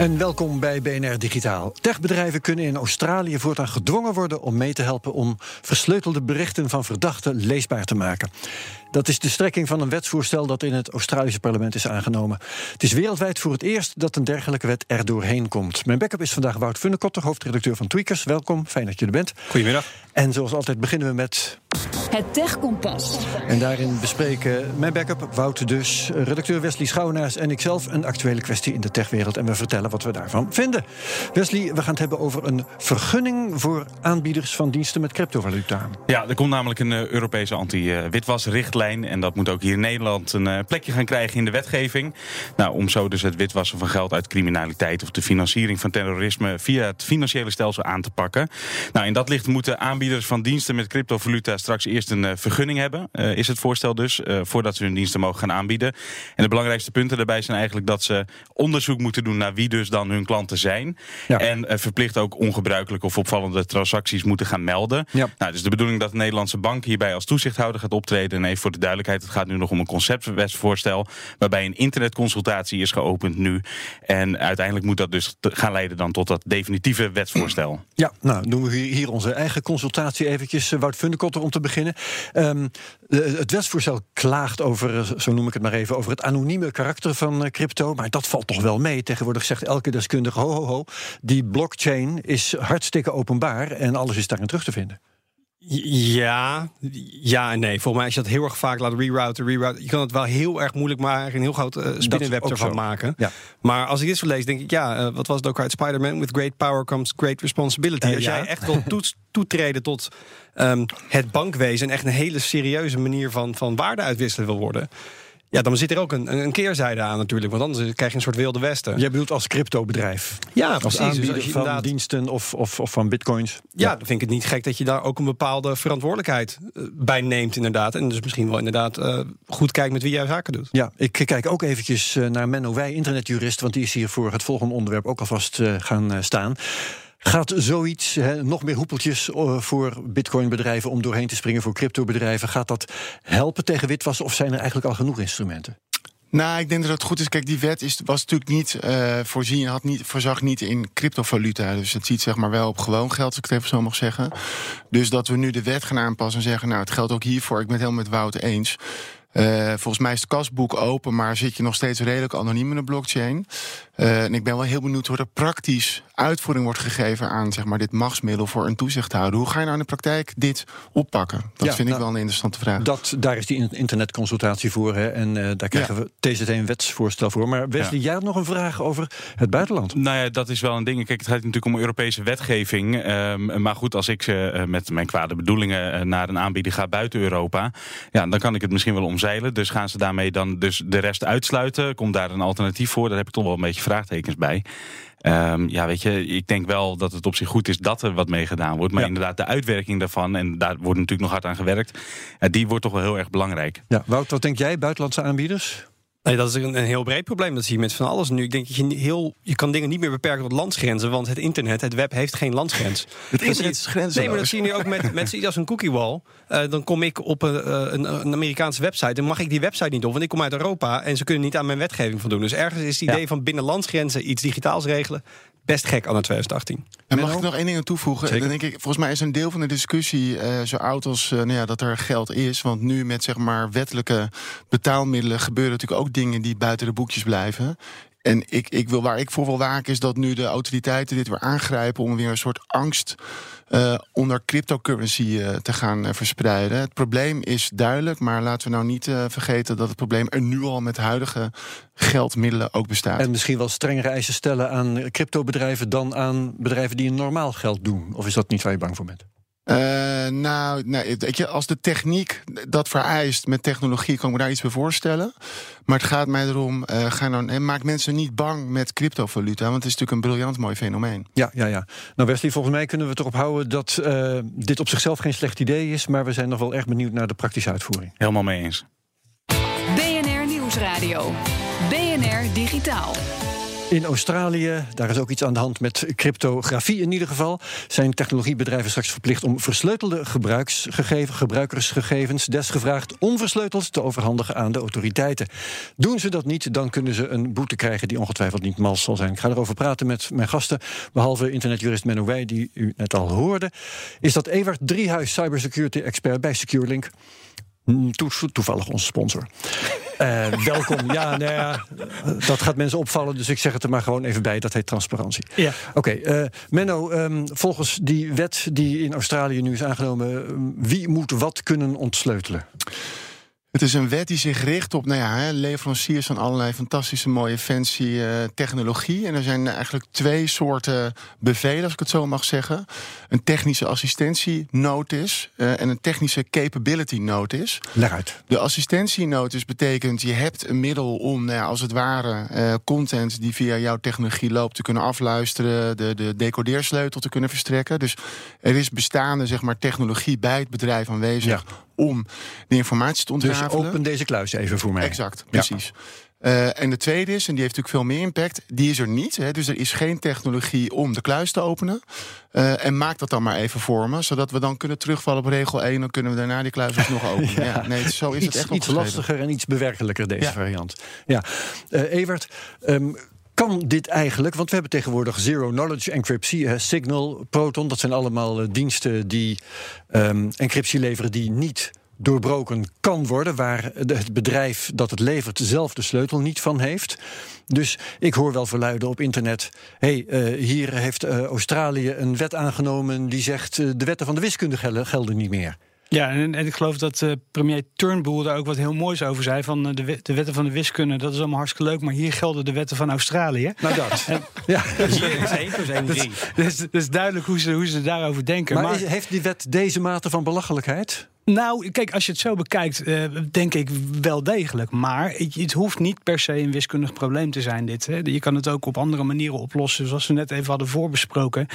En welkom bij BNR Digitaal. Techbedrijven kunnen in Australië voortaan gedwongen worden om mee te helpen om versleutelde berichten van verdachten leesbaar te maken. Dat is de strekking van een wetsvoorstel dat in het Australische parlement is aangenomen. Het is wereldwijd voor het eerst dat een dergelijke wet er doorheen komt. Mijn backup is vandaag Wout Funnekotter, hoofdredacteur van Tweakers. Welkom, fijn dat je er bent. Goedemiddag. En zoals altijd beginnen we met Het Tech Kompas. en daarin bespreken mijn backup, Wout dus, redacteur Wesley Schouwenaars en ikzelf een actuele kwestie in de techwereld. En we vertellen wat we daarvan vinden. Wesley, we gaan het hebben over een vergunning voor aanbieders van diensten met cryptovaluta. Ja, er komt namelijk een eh, Europese anti-witwasrichtlijn. En dat moet ook hier in Nederland een eh, plekje gaan krijgen in de wetgeving. Nou, om zo dus het witwassen van geld uit criminaliteit of de financiering van terrorisme via het financiële stelsel aan te pakken. Nou, in dat licht moeten aanbieders van diensten met cryptovaluta straks eerst een eh, vergunning hebben. eh, is het voorstel dus, eh, voordat ze hun diensten mogen gaan aanbieden. En de belangrijkste punten daarbij zijn eigenlijk dat ze onderzoek moeten doen naar wie dus dan hun klanten zijn. Ja. En verplicht ook ongebruikelijke of opvallende transacties moeten gaan melden. Ja. Nou, dus de bedoeling dat de Nederlandse bank hierbij als toezichthouder gaat optreden. En even voor de duidelijkheid, het gaat nu nog om een conceptwetsvoorstel. Waarbij een internetconsultatie is geopend nu. En uiteindelijk moet dat dus gaan leiden dan tot dat definitieve wetsvoorstel. Ja, nou doen we hier, onze eigen consultatie eventjes. Wout Funnekotter om te beginnen. Ehm, het wetsvoorstel klaagt over, eh, zo noem ik het maar even, over het anonieme karakter van eh, crypto. Maar dat valt toch wel mee. Tegenwoordig zegt elke deskundige, ho ho ho, die blockchain is hartstikke openbaar en alles is daarin terug te vinden. Ja, ja en nee. Volgens mij als je dat heel erg vaak laat rerouten, rerouten, je kan het wel heel erg moeilijk maken, een heel groot eh, spinnenweb ervan zo. maken. Ja. Maar als ik dit zo lees, denk ik, ja, eh, wat was het ook uit Spider-Man? With great power comes great responsibility. Eh, als ja. jij echt wil toetreden tot ehm, het bankwezen en echt een hele serieuze manier van, van waarde uitwisselen wil worden. Ja, dan zit er ook een, een keerzijde aan natuurlijk. Want anders krijg je een soort wilde westen. Jij bedoelt als cryptobedrijf? Ja, Als precies. Dus aanbieder als van inderdaad- diensten of, of, of van bitcoins? Ja, dan vind ik het niet gek dat je daar ook een bepaalde verantwoordelijkheid eh, bij neemt, inderdaad. En dus misschien wel inderdaad eh, goed kijkt met wie jij zaken doet. Ja, ik kijk ook eventjes eh, naar Menno Wij, internetjurist, want die is hier voor het volgende onderwerp ook alvast eh, gaan staan. Gaat zoiets, nog meer hoepeltjes eh, voor bitcoinbedrijven om doorheen te springen voor cryptobedrijven, gaat dat helpen tegen witwassen of zijn er eigenlijk al genoeg instrumenten? Nou, ik denk dat het goed is. Kijk, die wet is, was natuurlijk niet eh, voorzien, had niet, voorzag niet in cryptovaluta. Dus het ziet zeg maar wel op gewoon geld, als ik het even zo mag zeggen. Dus dat we nu de wet gaan aanpassen en zeggen, nou, het geldt ook hiervoor. Ik ben het helemaal met Wout eens. Eh, volgens mij is het kasboek open, maar zit je nog steeds redelijk anoniem in de blockchain. Eh, en ik ben wel heel benieuwd hoe er praktisch uitvoering wordt gegeven aan zeg maar, dit machtsmiddel voor een toezichthouder. Hoe ga je nou in de praktijk dit oppakken? Dat Ja, vind ik nou, wel een interessante vraag. Dat, daar is die in- internetconsultatie voor hè, en eh, daar krijgen we TZT een wetsvoorstel voor. Maar Wesley, Ja. jij had nog een vraag over het buitenland. Nou ja, dat is wel een ding. Kijk, het gaat natuurlijk om Europese wetgeving. Ehm, maar goed, als ik eh, met mijn kwade bedoelingen naar een aanbieder ga buiten Europa, ja, dan kan ik het misschien wel omzeilen. Dus gaan ze daarmee dan dus de rest uitsluiten? Komt daar een alternatief voor? Daar heb ik toch wel een beetje vraagtekens bij. Ehm, ja, weet je, ik denk wel dat het op zich goed is dat er wat mee gedaan wordt. Maar Ja. inderdaad, de uitwerking daarvan, en daar wordt natuurlijk nog hard aan gewerkt, eh, die wordt toch wel heel erg belangrijk. Ja, Wout, wat denk jij, buitenlandse aanbieders? Nee, dat is een, een heel breed probleem. Dat zie je met van alles nu. Ik denk dat je, heel, je kan dingen niet meer beperken tot landsgrenzen. Want het internet, het web, heeft geen landsgrens. Het internet is grenzeloos. Nee, maar dat zie je nu ook met, met zoiets als een cookie wall. Eh, dan kom ik op een, eh, een, een Amerikaanse website. En mag ik die website niet op, want ik kom uit Europa. En ze kunnen niet aan mijn wetgeving voldoen. Dus ergens is het idee Ja. van binnen landsgrenzen iets digitaals regelen. Best gek anno 2018. En mag ik nog één ding aan toevoegen? Zeker. Dan denk ik, volgens mij is een deel van de discussie eh, zo oud als eh, nou ja, dat er geld is. Want nu met zeg maar wettelijke betaalmiddelen gebeuren natuurlijk ook dingen die buiten de boekjes blijven. En ik, ik wil, waar ik voor wil waken is dat nu de autoriteiten dit weer aangrijpen om weer een soort angst uh, onder cryptocurrency uh, te gaan uh, verspreiden. Het probleem is duidelijk, maar laten we nou niet vergeten dat het probleem er nu al met huidige geldmiddelen ook bestaat. En misschien wel strengere eisen stellen aan cryptobedrijven dan aan bedrijven die normaal geld doen. Of is dat niet waar je bang voor bent? Uh, nou, nee, weet je, als de techniek dat vereist met technologie, kan ik me daar iets bij voorstellen. Maar het gaat mij erom, uh, ga nou, maak mensen niet bang met cryptovaluta, want het is natuurlijk een briljant mooi fenomeen. Ja, ja, ja. Nou, Wesley, volgens mij kunnen we erop houden dat uh, dit op zichzelf geen slecht idee is, maar we zijn nog wel erg benieuwd naar de praktische uitvoering. Helemaal mee eens. BNR Nieuwsradio. BNR Digitaal. In Australië, daar is ook iets aan de hand met cryptografie in ieder geval, zijn technologiebedrijven straks verplicht om versleutelde gebruiksgegevens, gebruikersgegevens desgevraagd onversleuteld te overhandigen aan de autoriteiten. Doen ze dat niet, dan kunnen ze een boete krijgen die ongetwijfeld niet mals zal zijn. Ik ga erover praten met mijn gasten, behalve internetjurist Menno Wij, die u net al hoorde. Is dat Evert Driehuis, cybersecurity expert bij SecureLink. Mm, toevallig onze sponsor. Uh, welkom. Ja, nou ja, dat gaat mensen opvallen, dus ik zeg het er maar gewoon even bij. Dat heet transparantie. Ja. Oké, okay, uh, Menno, um, volgens die wet die in Australië nu is aangenomen, wie moet wat kunnen ontsleutelen? Het is een wet die zich richt op nou ja, leveranciers van allerlei fantastische mooie fancy uh, technologie. En er zijn eigenlijk twee soorten bevelen, als ik het zo mag zeggen. Een technische assistentienotice uh, en een technische capability notice. Leg uit. De assistentienotice betekent je hebt een middel om nou ja, als het ware uh, content die via jouw technologie loopt te kunnen afluisteren, de, de decodeersleutel te kunnen verstrekken. Dus er is bestaande zeg maar, technologie bij het bedrijf aanwezig. Ja om de informatie te ontrafelen. Dus open deze kluis even voor mij. Exact, precies. Ja. Uh, en de tweede is, en die heeft natuurlijk veel meer impact, die is er niet. Hè, dus er is geen technologie om de kluis te openen. Uh, en maak dat dan maar even voor me, zodat we dan kunnen terugvallen op regel 1. Dan kunnen we daarna die kluis nog openen. ja. ja. nee, zo is iets, het echt Iets lastiger en iets bewerkelijker, deze ja. variant. Ja. Uh, Evert, um, kan dit eigenlijk? Want we hebben tegenwoordig zero knowledge encryptie, Signal, Proton. Dat zijn allemaal uh, diensten die um, encryptie leveren die niet doorbroken kan worden, waar het bedrijf dat het levert zelf de sleutel niet van heeft. Dus ik hoor wel verluiden op internet. hey, uh, hier heeft uh, Australië een wet aangenomen die zegt de wetten van de wiskunde gelden niet meer. Ja, en, en, ik geloof dat uh, premier Turnbull daar ook wat heel moois over zei. Van uh, de, wet, de, wetten van de wiskunde, dat is allemaal hartstikke leuk. Maar hier gelden de wetten van Australië. Nou, dat. En, ja. Hier is 1 plus 1 3. Dat is, dat is duidelijk hoe ze, hoe ze daarover denken. Maar, maar is, heeft die wet deze mate van belachelijkheid? Nou, kijk, als je het zo bekijkt, uh, denk ik wel degelijk. Maar het, het, hoeft niet per se een wiskundig probleem te zijn, dit. Hè. Je kan het ook op andere manieren oplossen. Zoals we net even hadden voorbesproken.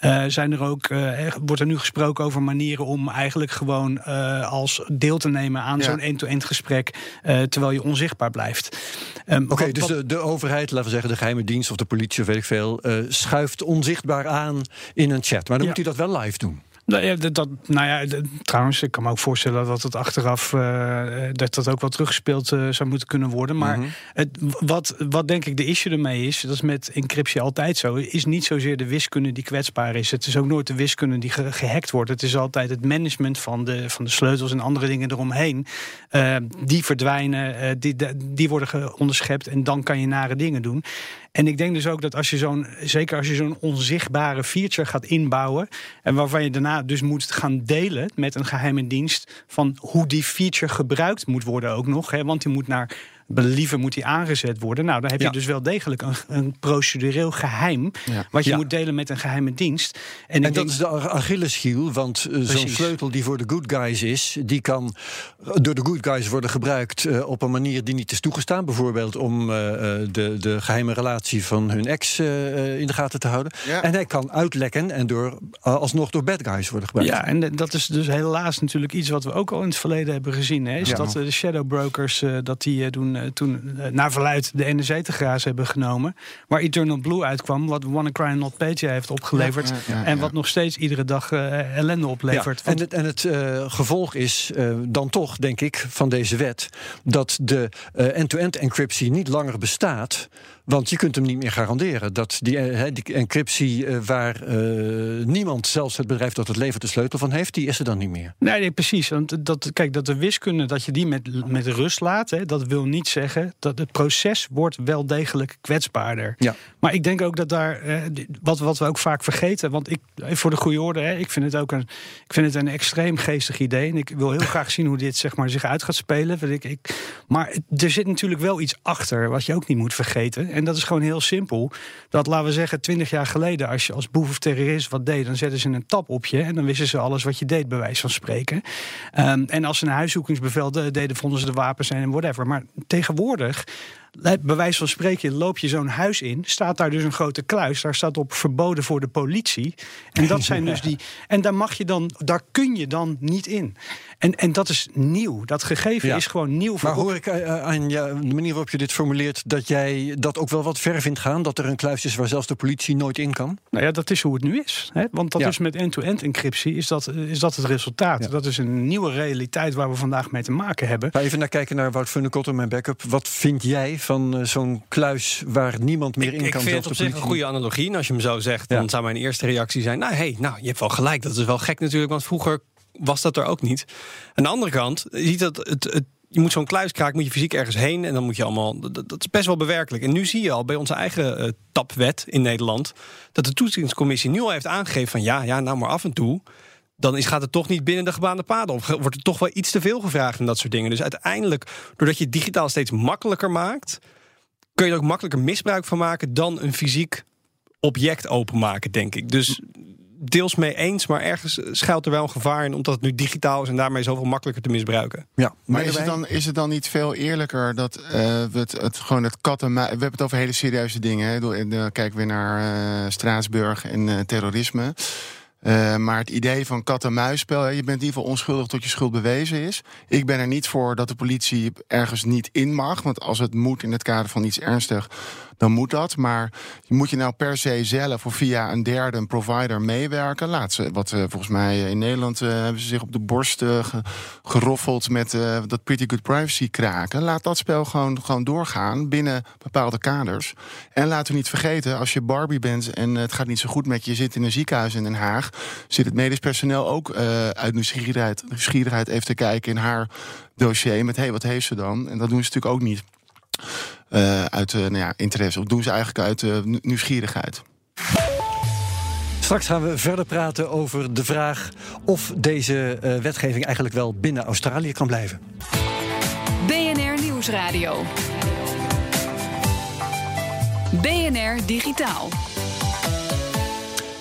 Uh, zijn er ook, uh, wordt er nu gesproken over manieren om eigenlijk gewoon als deel te nemen aan ja. zo'n end-to-end gesprek. terwijl je onzichtbaar blijft. Um, Oké, okay, dus de, de, overheid, laten we zeggen de geheime dienst of de politie of weet ik veel, schuift onzichtbaar aan in een chat. Maar dan ja. moet hij dat wel live doen. Nou ja, dat, nou ja, trouwens, ik kan me ook voorstellen dat het achteraf uh, dat dat ook wel teruggespeeld uh, zou moeten kunnen worden. Maar mm -hmm. het, wat, wat denk ik de issue ermee is, dat is met encryptie altijd zo, is niet zozeer de wiskunde die kwetsbaar is. Het is ook nooit de wiskunde die ge gehackt wordt. Het is altijd het management van de, van de sleutels en andere dingen eromheen. Uh, die verdwijnen, die, die worden onderschept en dan kan je nare dingen doen. En ik denk dus ook dat als je zo'n, zeker als je zo'n onzichtbare feature gaat inbouwen. En waarvan je daarna dus moet gaan delen met een geheime dienst. van hoe die feature gebruikt moet worden ook nog. Hè, want die moet naar believen moet die aangezet worden. Nou, dan heb je Ja. dus wel degelijk een, een procedureel geheim. Ja. wat je Ja. moet delen met een geheime dienst. En, dat denk, is de Ach- Achilleshiel, want eh, zo'n sleutel die voor de good guys is, die kan door de good guys worden gebruikt eh, op een manier die niet is toegestaan. Bijvoorbeeld om eh, eh, de, de geheime relatie van hun ex eh, eh, in de gaten te houden. Ja. En hij kan uitlekken en door, eh, alsnog door bad guys worden gebruikt. Ja, en eh, dat is dus helaas natuurlijk iets wat we ook al in het verleden hebben gezien. Hè, is Ja. dat eh, de shadow brokers eh, dat die eh, doen, eh, toen eh, naar verluid de NRC te grazen hebben genomen. Waar Eternal Blue uitkwam, wat Wannacry Not Page heeft opgeleverd. Ja, ja, ja, en wat nog steeds iedere dag eh, ellende oplevert. Ja, en het, en het gevolg is dan toch, denk ik, van deze wet... dat de end-to-end encryptie niet langer bestaat... Want je kunt hem niet meer garanderen. Dat die, eh, die encryptie eh, waar uh, niemand, zelfs het bedrijf dat het levert, de sleutel van heeft, die is er dan niet meer. Nee, nee precies. Want dat, kijk, dat de wiskunde, dat je die met, met rust laat, hè, dat wil niet zeggen dat het proces wordt wel degelijk kwetsbaarder. Ja. Maar ik denk ook dat daar, wat, wat we ook vaak vergeten, want ik, voor de goede orde, hè, ik vind het ook een, ik vind het een extreem geestig idee. En ik wil heel graag zien hoe dit zeg maar, zich uit gaat spelen. Ik, ik, maar er zit natuurlijk wel iets achter, wat je ook niet moet vergeten. En dat is gewoon heel simpel. Dat laten we zeggen, twintig jaar geleden, als je als boef of terrorist wat deed, dan zetten ze een tap op je en dan wisten ze alles wat je deed, bij wijze van spreken. Um, en als ze een huiszoekingsbevel deden, vonden ze de wapens en whatever. Maar tegenwoordig bij wijze van spreken loop je zo'n huis in, staat daar dus een grote kluis, daar staat op verboden voor de politie. En dat zijn dus die. En daar mag je dan, daar kun je dan niet in. En, en dat is nieuw. Dat gegeven is gewoon nieuw. Voor maar hoor ik uh, aan ja, de manier waarop je dit formuleert, dat jij dat ook wel wat ver vindt gaan? Dat er een kluis is waar zelfs de politie nooit in kan? Nou ja, dat is hoe het nu is. Hè? Want dat is met end-to-end encryptie, is dat, is dat het resultaat. Dat is een nieuwe realiteit waar we vandaag mee te maken hebben. Maar even naar kijken naar Wout Funnekotter, mijn backup. Wat vind jij van uh, zo'n kluis waar niemand meer in kan? Ik vind het op zich een goede analogie. En als je hem zo zegt, dan zou mijn eerste reactie zijn... nou, hey, nou, je hebt wel gelijk. Dat is wel gek natuurlijk, want vroeger was dat er ook niet. Aan de andere kant, je ziet dat het, het je moet zo'n kluis kraken, moet je fysiek ergens heen en dan moet je allemaal. Dat, dat is best wel bewerkelijk. En nu zie je al bij onze eigen uh, tapwet in Nederland dat de toetsingscommissie nu al heeft aangegeven van ja, ja, nou maar af en toe. Dan is, gaat het toch niet binnen de gebaande paden. Of wordt er toch wel iets te veel gevraagd en dat soort dingen. Dus uiteindelijk, doordat je digitaal steeds makkelijker maakt, kun je er ook makkelijker misbruik van maken dan een fysiek object openmaken, denk ik. Dus deels mee eens, maar ergens schuilt er wel een gevaar in, omdat het nu digitaal is en daarmee zoveel makkelijker te misbruiken. Ja, maar is het, dan, is het dan niet veel eerlijker dat uh, we het, het, gewoon het kat en We hebben het over hele serieuze dingen. Hè? Dan kijken we naar uh, Straatsburg en uh, terrorisme. Uh, maar het idee van kat-en-muisspel, je bent in ieder geval onschuldig tot je schuld bewezen is. Ik ben er niet voor dat de politie ergens niet in mag. Want als het moet in het kader van iets ernstigs, dan moet dat. Maar moet je nou per se zelf of via een derde, een provider meewerken? Laat ze, wat uh, volgens mij in Nederland uh, hebben ze zich op de borst geroffeld met dat pretty good privacy kraken. Laat dat spel gewoon, gewoon doorgaan binnen bepaalde kaders. En laten we niet vergeten, als je Barbie bent en het gaat niet zo goed met je, je zit in een ziekenhuis in Den Haag, zit het medisch personeel ook uit nieuwsgierigheid, nieuwsgierigheid even te kijken in haar dossier met hé, hey, wat heeft ze dan? En dat doen ze natuurlijk ook niet. Uh, uit uh, nou ja, interesse. Of doen ze eigenlijk uit uh, nieuwsgierigheid. Straks gaan we verder praten over de vraag of deze wetgeving eigenlijk wel binnen Australië kan blijven. BNR Nieuwsradio. BNR Digitaal.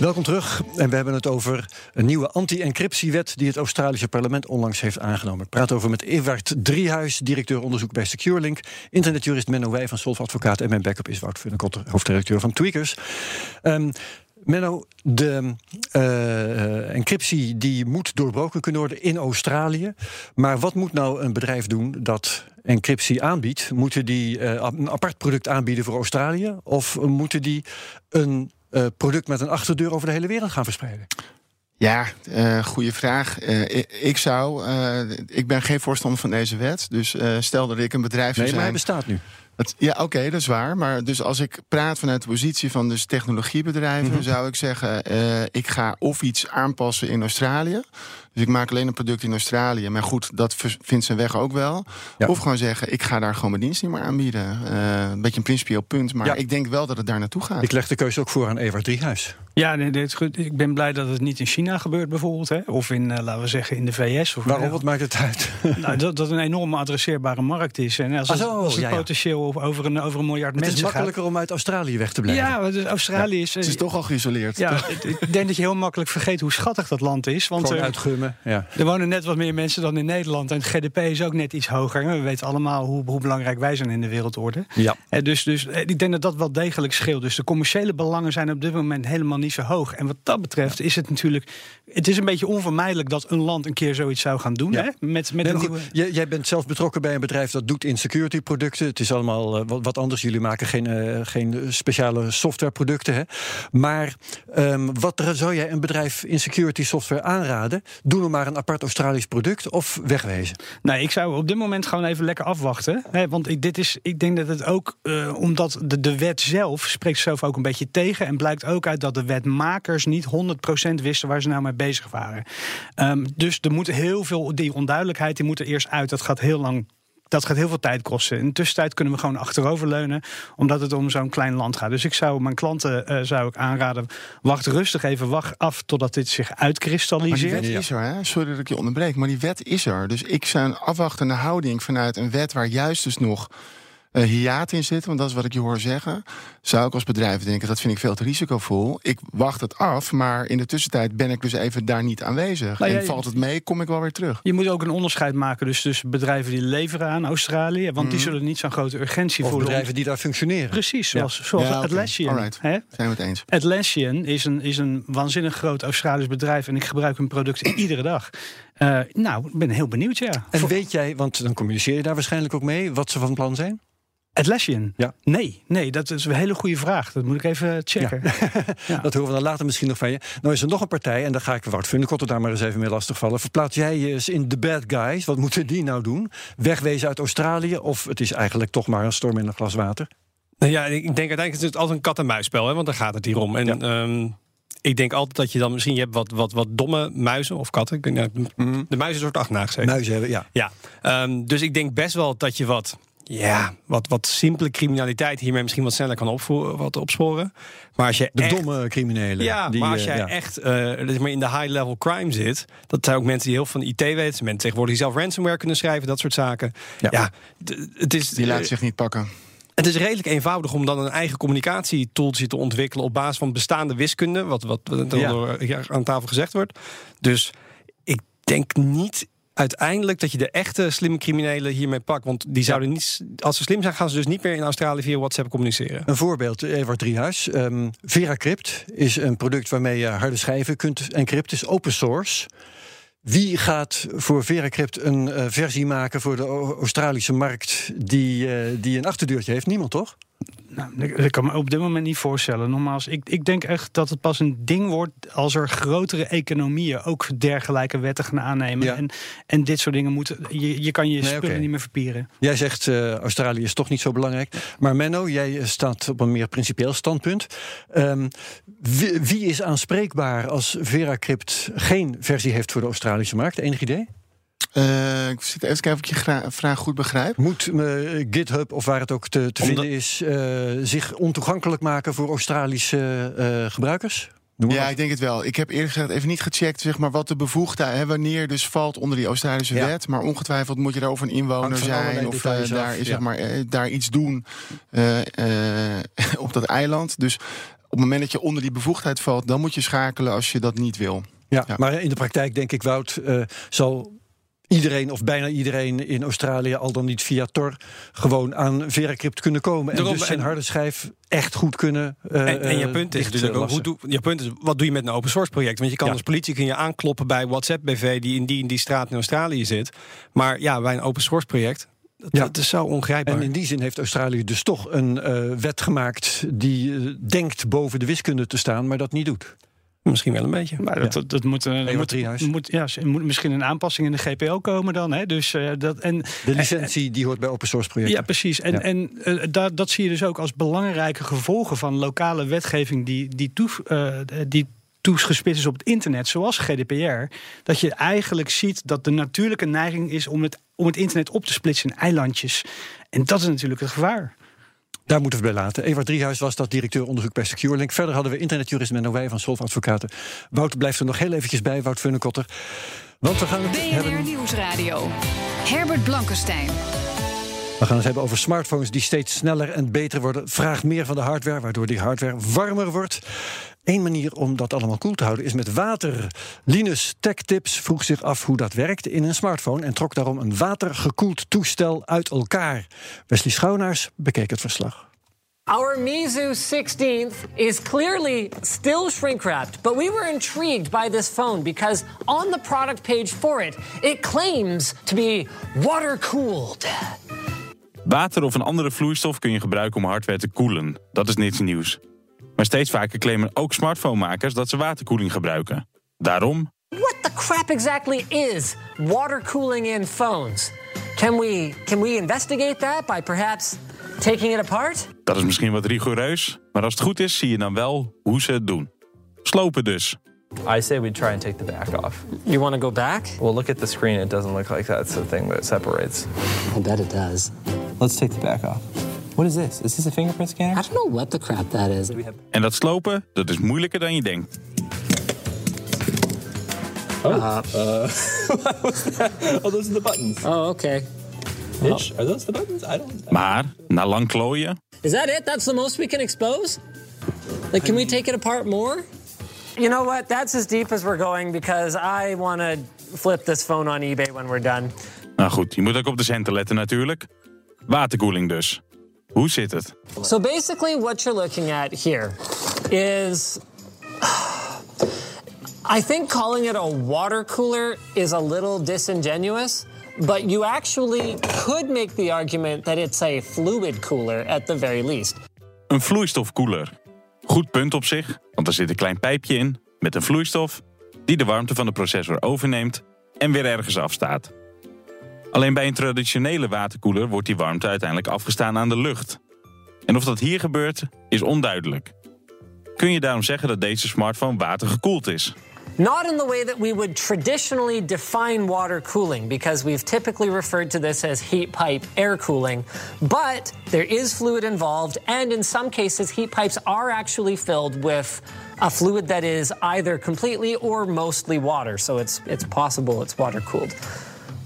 Welkom terug. En we hebben het over een nieuwe anti-encryptiewet die het Australische parlement onlangs heeft aangenomen. Ik praat over met Ewart Driehuis, directeur onderzoek bij SecureLink, internetjurist Menno Wij van Solf Advocaat en mijn backup is Wout Funnekotter, hoofdredacteur van Tweakers. Um, Menno, de uh, encryptie die moet doorbroken kunnen worden in Australië. Maar wat moet nou een bedrijf doen dat encryptie aanbiedt? Moeten die uh, een apart product aanbieden voor Australië? Of moeten die een uh, product met een achterdeur over de hele wereld gaan verspreiden? Ja, uh, goede vraag. Uh, ik, ik, zou, ik ben geen voorstander van deze wet. Dus stel dat ik een bedrijf nee, zou zijn. maar hij bestaat nu. Het, ja, oké, okay, dat is waar. Maar dus als ik praat vanuit de positie van dus technologiebedrijven, mm -hmm. zou ik zeggen: uh, ik ga of iets aanpassen in Australië. Dus ik maak alleen een product in Australië. Maar goed, dat vindt zijn weg ook wel. Ja. Of gewoon zeggen: ik ga daar gewoon mijn dienst niet meer aanbieden. Uh, een beetje een principieel punt. Maar ja. ik denk wel dat het daar naartoe gaat. Ik leg de keuze ook voor aan Evert Driehuis. Ja, nee, dit is goed. ik ben blij dat het niet in China gebeurt, bijvoorbeeld. Hè? Of in, uh, laten we zeggen, in de VS. Of Waarom? Wat maakt het uit? nou, dat, dat een enorme adresseerbare markt is. En als, ah, zo, als het ja, potentieel over een, over een miljard het mensen Het is makkelijker gaat. om uit Australië weg te blijven. Ja, dus Australië is... Het is toch al geïsoleerd. Ja, ik denk dat je heel makkelijk vergeet hoe schattig dat land is. Want Gewoon ja. Er wonen net wat meer mensen dan in Nederland. En het GDP is ook net iets hoger. We weten allemaal hoe, hoe belangrijk wij zijn in de wereldorde. Ja. Dus, dus ik denk dat dat wel degelijk scheelt. Dus de commerciële belangen zijn op dit moment helemaal niet zo hoog. En wat dat betreft is het natuurlijk. Het is een beetje onvermijdelijk dat een land een keer zoiets zou gaan doen. Ja. Hè? Met, met Nee, een nieuwe. jij, jij bent zelf betrokken bij een bedrijf dat doet in security producten. Het is allemaal eh, wat, wat anders. Jullie maken geen, eh, geen speciale softwareproducten. Hè? Maar ehm, wat zou jij een bedrijf in security software aanraden? Doe nou maar een apart Australisch product of wegwezen. Nee, ik zou op dit moment gewoon even lekker afwachten. Hè, want ik, dit is, ik denk dat het ook, eh, omdat de, de wet zelf spreekt zelf ook een beetje tegen. En blijkt ook uit dat de wetmakers niet 100% wisten waar ze nou mee bezig waren. Ehm, dus er moet heel veel, die onduidelijkheid die moet er eerst uit. Dat gaat heel lang. Dat gaat heel veel tijd kosten. In de tussentijd kunnen we gewoon achteroverleunen, omdat het om zo'n klein land gaat. Dus ik zou mijn klanten eh, zou ik aanraden: wacht rustig even, wacht af totdat dit zich Maar die uitkristalliseert. wet is er, hè? sorry dat ik je onderbreek, maar die wet is er. Dus ik zou een afwachtende houding vanuit een wet waar juist dus nog eh hiaat in zit, want dat is wat ik je hoor zeggen, zou ik als bedrijf denken, dat vind ik veel te risicovol. Ik wacht het af, maar in de tussentijd ben ik dus even daar niet aanwezig. Nou ja, en valt het mee, kom ik wel weer terug. Je moet ook een onderscheid maken dus tussen bedrijven die leveren aan Australië. Want die Mhm. zullen niet zo'n grote urgentie Of voelen. bedrijven die daar functioneren. Precies, Ja. zoals, zoals Ja. Atlassian. Alright. hè? Zijn we het eens? Atlassian is een, is een waanzinnig groot Australisch bedrijf. En ik gebruik hun producten iedere dag. Eh, nou, ik ben heel benieuwd, ja. En weet jij, want dan communiceer je daar waarschijnlijk ook mee, wat ze van plan zijn? Atlassian? Ja. Nee, nee, dat is een hele goede vraag. Dat moet ik even checken. Ja. Dat horen we dan later misschien nog van je. Nou is er nog een partij, en daar ga ik Wout Funnekotter daar maar eens even mee lastigvallen. Verplaats jij je eens in de bad guys? Wat moeten die nou doen? Wegwezen uit Australië? Of het is eigenlijk toch maar een storm in een glas water? Nou ja, ik denk uiteindelijk is het altijd een kat-en-muisspel, hè, want daar gaat het hier om. En ehm, ik denk altijd dat je dan misschien je hebt wat, wat, wat domme muizen of katten. Ik niet, De, de muizen soort achterna gezeten. Muizen hebben, ja. Ja, ehm, dus ik denk best wel dat je wat, ja, wat, wat simpele criminaliteit hiermee misschien wat sneller kan opvoeren, wat opsporen. Maar als je De echt, domme criminelen. ja, die, maar als eh, jij ja. echt eh, zeg maar in de high-level crime zit, dat zijn ook mensen die heel veel van IT weten. Mensen tegenwoordig die zelf ransomware kunnen schrijven, dat soort zaken. Ja, het is Die laat zich niet pakken. het is redelijk eenvoudig om dan een eigen communicatietooltje te ontwikkelen op basis van bestaande wiskunde, wat, wat, wat Ja. door aan tafel gezegd wordt. Dus ik denk niet uiteindelijk dat je de echte slimme criminelen hiermee pakt. Want die zouden niet, als ze slim zijn, gaan ze dus niet meer in Australië via WhatsApp communiceren. Een voorbeeld, Evert Driehuis. Ehm VeraCrypt is een product waarmee je harde schijven kunt encrypten. is open source. Wie gaat voor VeraCrypt een eh, versie maken voor de Australische markt die, eh, die een achterdeurtje heeft? Niemand, toch? Nou, ik, kan me op dit moment niet voorstellen. Nogmaals, ik, ik denk echt dat het pas een ding wordt als er grotere economieën ook dergelijke wetten gaan aannemen. Ja. En, en dit soort dingen moeten. Je, je kan je Nee, spullen niet meer verpieren. Jij zegt eh, Australië is toch niet zo belangrijk. Maar Menno, jij staat op een meer principieel standpunt. Ehm, wie, wie is aanspreekbaar als VeraCrypt geen versie heeft voor de Australische markt? Enig idee? Eh, ik zit even kijken of ik je vraag goed begrijp. Moet eh, GitHub of waar het ook te, vinden is, eh, zich ontoegankelijk maken voor Australische eh, gebruikers? Ja, wat. ik denk het wel. Ik heb eerlijk gezegd even niet gecheckt zeg maar, wat de bevoegdheid hè, wanneer dus valt onder die Australische Ja. wet. Maar ongetwijfeld moet je daar of een inwoner zijn of af, daar, ja. zeg maar, eh, daar iets doen eh, eh, op dat eiland. Dus op het moment dat je onder die bevoegdheid valt, dan moet je schakelen als je dat niet wil. Ja, Ja. maar in de praktijk denk ik, Wout, eh, zal iedereen of bijna iedereen in Australië al dan niet via Tor gewoon aan VeraCrypt kunnen komen en dus zijn harde schijf echt goed kunnen. eh, En, en je punt is natuurlijk ook, hoe doe, je punt is, wat doe je met een open source project? Want je kan Ja. als politie kun je aankloppen bij WhatsApp BV die in die in die straat in Australië zit. Maar ja, bij een open source project, dat, Ja. dat is zo ongrijpbaar. En in die zin heeft Australië dus toch een eh, wet gemaakt die eh, denkt boven de wiskunde te staan, maar dat niet doet. Misschien wel een beetje. Maar dat, dat, dat moet, eh, moet, ja, er moet misschien een aanpassing in de GPO komen dan. Hè? Dus, eh, dat, en, De licentie die hoort bij open source projecten. Ja, precies. En, Ja. en eh, daar, dat zie je dus ook als belangrijke gevolgen van lokale wetgeving die, die, toe, eh, die toegespitst is op het internet, zoals GDPR. Dat je eigenlijk ziet dat de natuurlijke neiging is om het, om het internet op te splitsen in eilandjes. En dat is natuurlijk het gevaar. Daar moeten we bij laten. Evert Driehuis was dat directeur onderzoek bij SecureLink. Verder hadden we internetjurist Menno Wij van Solf Advocaten. Wout blijft er nog heel eventjes bij, Wout Funnekotter. Want we gaan het BNR hebben... Nieuwsradio. Herbert Blankenstein. We gaan het hebben over smartphones die steeds sneller en beter worden. Vraagt meer van de hardware, waardoor die hardware warmer wordt. Eén manier om dat allemaal koel te houden is met water. Linus Tech Tips vroeg zich af hoe dat werkt in een smartphone... en trok daarom een watergekoeld toestel uit elkaar. Wesley Schouwnaars bekeek het verslag. Our Mizu 16th is clearly still shrink wrapped, but we were intrigued by this phone because on the product page for it, it claims to be water cooled. Water of een andere vloeistof kun je gebruiken om hardware te koelen. Dat is niets nieuws. Maar steeds vaker claimen ook smartphonemakers dat ze waterkoeling gebruiken. Daarom. What the crap exactly is water cooling in phones? Can we, can we investigate that by perhaps taking it apart? Dat is misschien wat rigoureus, maar als het goed is, zie je dan wel hoe ze het doen. Slopen dus. I say we try and take the back off. You want to go back? Well, look at the screen. It doesn't look like that's the thing that separates. I bet it does. Let's take the back off. What is this? Is this a fingerprint scanner? I don't know what the crap that is. En dat slopen, dat is moeilijker dan je denkt. Oh, uh, oh, those are the buttons. Oh, okay. Bitch, are those the buttons? I don't. Maar, na lang klooien, Is that it? That's the most we can expose? Like, can we take it apart more? You know what? That's as deep as we're going because I want to flip this phone on eBay when we're done. nou goed, je moet ook op de centen letten natuurlijk. Waterkoeling dus. Hoe zit het? So basically, what you're looking at here is. I think calling it a water cooler is a little disingenuous, but you actually could make the argument that it's a fluid cooler at the very least. Een vloeistofkoeler. Goed punt op zich, want er zit een klein pijpje in met een vloeistof die de warmte van de processor overneemt en weer ergens afstaat. Alleen bij een traditionele waterkoeler wordt die warmte uiteindelijk afgestaan aan de lucht. En of dat hier gebeurt, is onduidelijk. Kun je daarom zeggen dat deze smartphone watergekoeld is? Not in the way that we would traditionally define water cooling, because we've typically referred to this as heat pipe air cooling. But there is fluid involved, and in some cases, heat pipes are actually filled with a fluid that is either completely or mostly water. So it's, it's possible it's water cooled.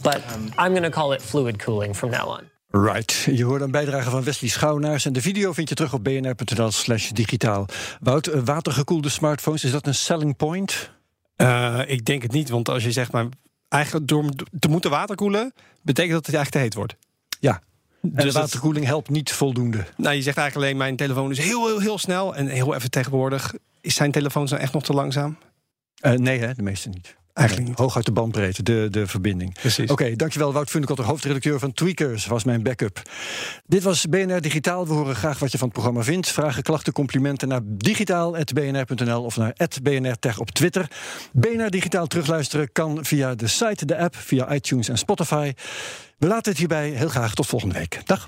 But I'm going to call it fluid cooling from now on. Right. Je hoort een bijdrage van Wesley Schouwnaars. En de video vind je terug op bnr.nl slash digitaal. Wout, eh, watergekoelde smartphones, is dat een selling point? Uh, ik denk het niet, want als je zegt, maar eigenlijk door te moeten waterkoelen, betekent dat het eigenlijk te heet wordt. Ja. En dus de waterkoeling helpt niet voldoende. Nou, je zegt eigenlijk alleen, mijn telefoon is heel, heel, heel snel. En heel even tegenwoordig, is zijn telefoon nou echt nog te langzaam? Uh, nee, hè, de meeste niet. Eigenlijk niet. Hooguit de bandbreedte, de, de verbinding. Precies. Oké, dankjewel Wout Funnekotter, hoofdredacteur van Tweakers, was mijn backup. Dit was BNR Digitaal. We horen graag wat je van het programma vindt. Vragen, klachten, complimenten naar digitaal.bnr.nl of naar @bnrtech op Twitter. BNR Digitaal terugluisteren kan via de site, de app, via iTunes en Spotify. We laten het hierbij. Heel graag tot volgende week. Dag.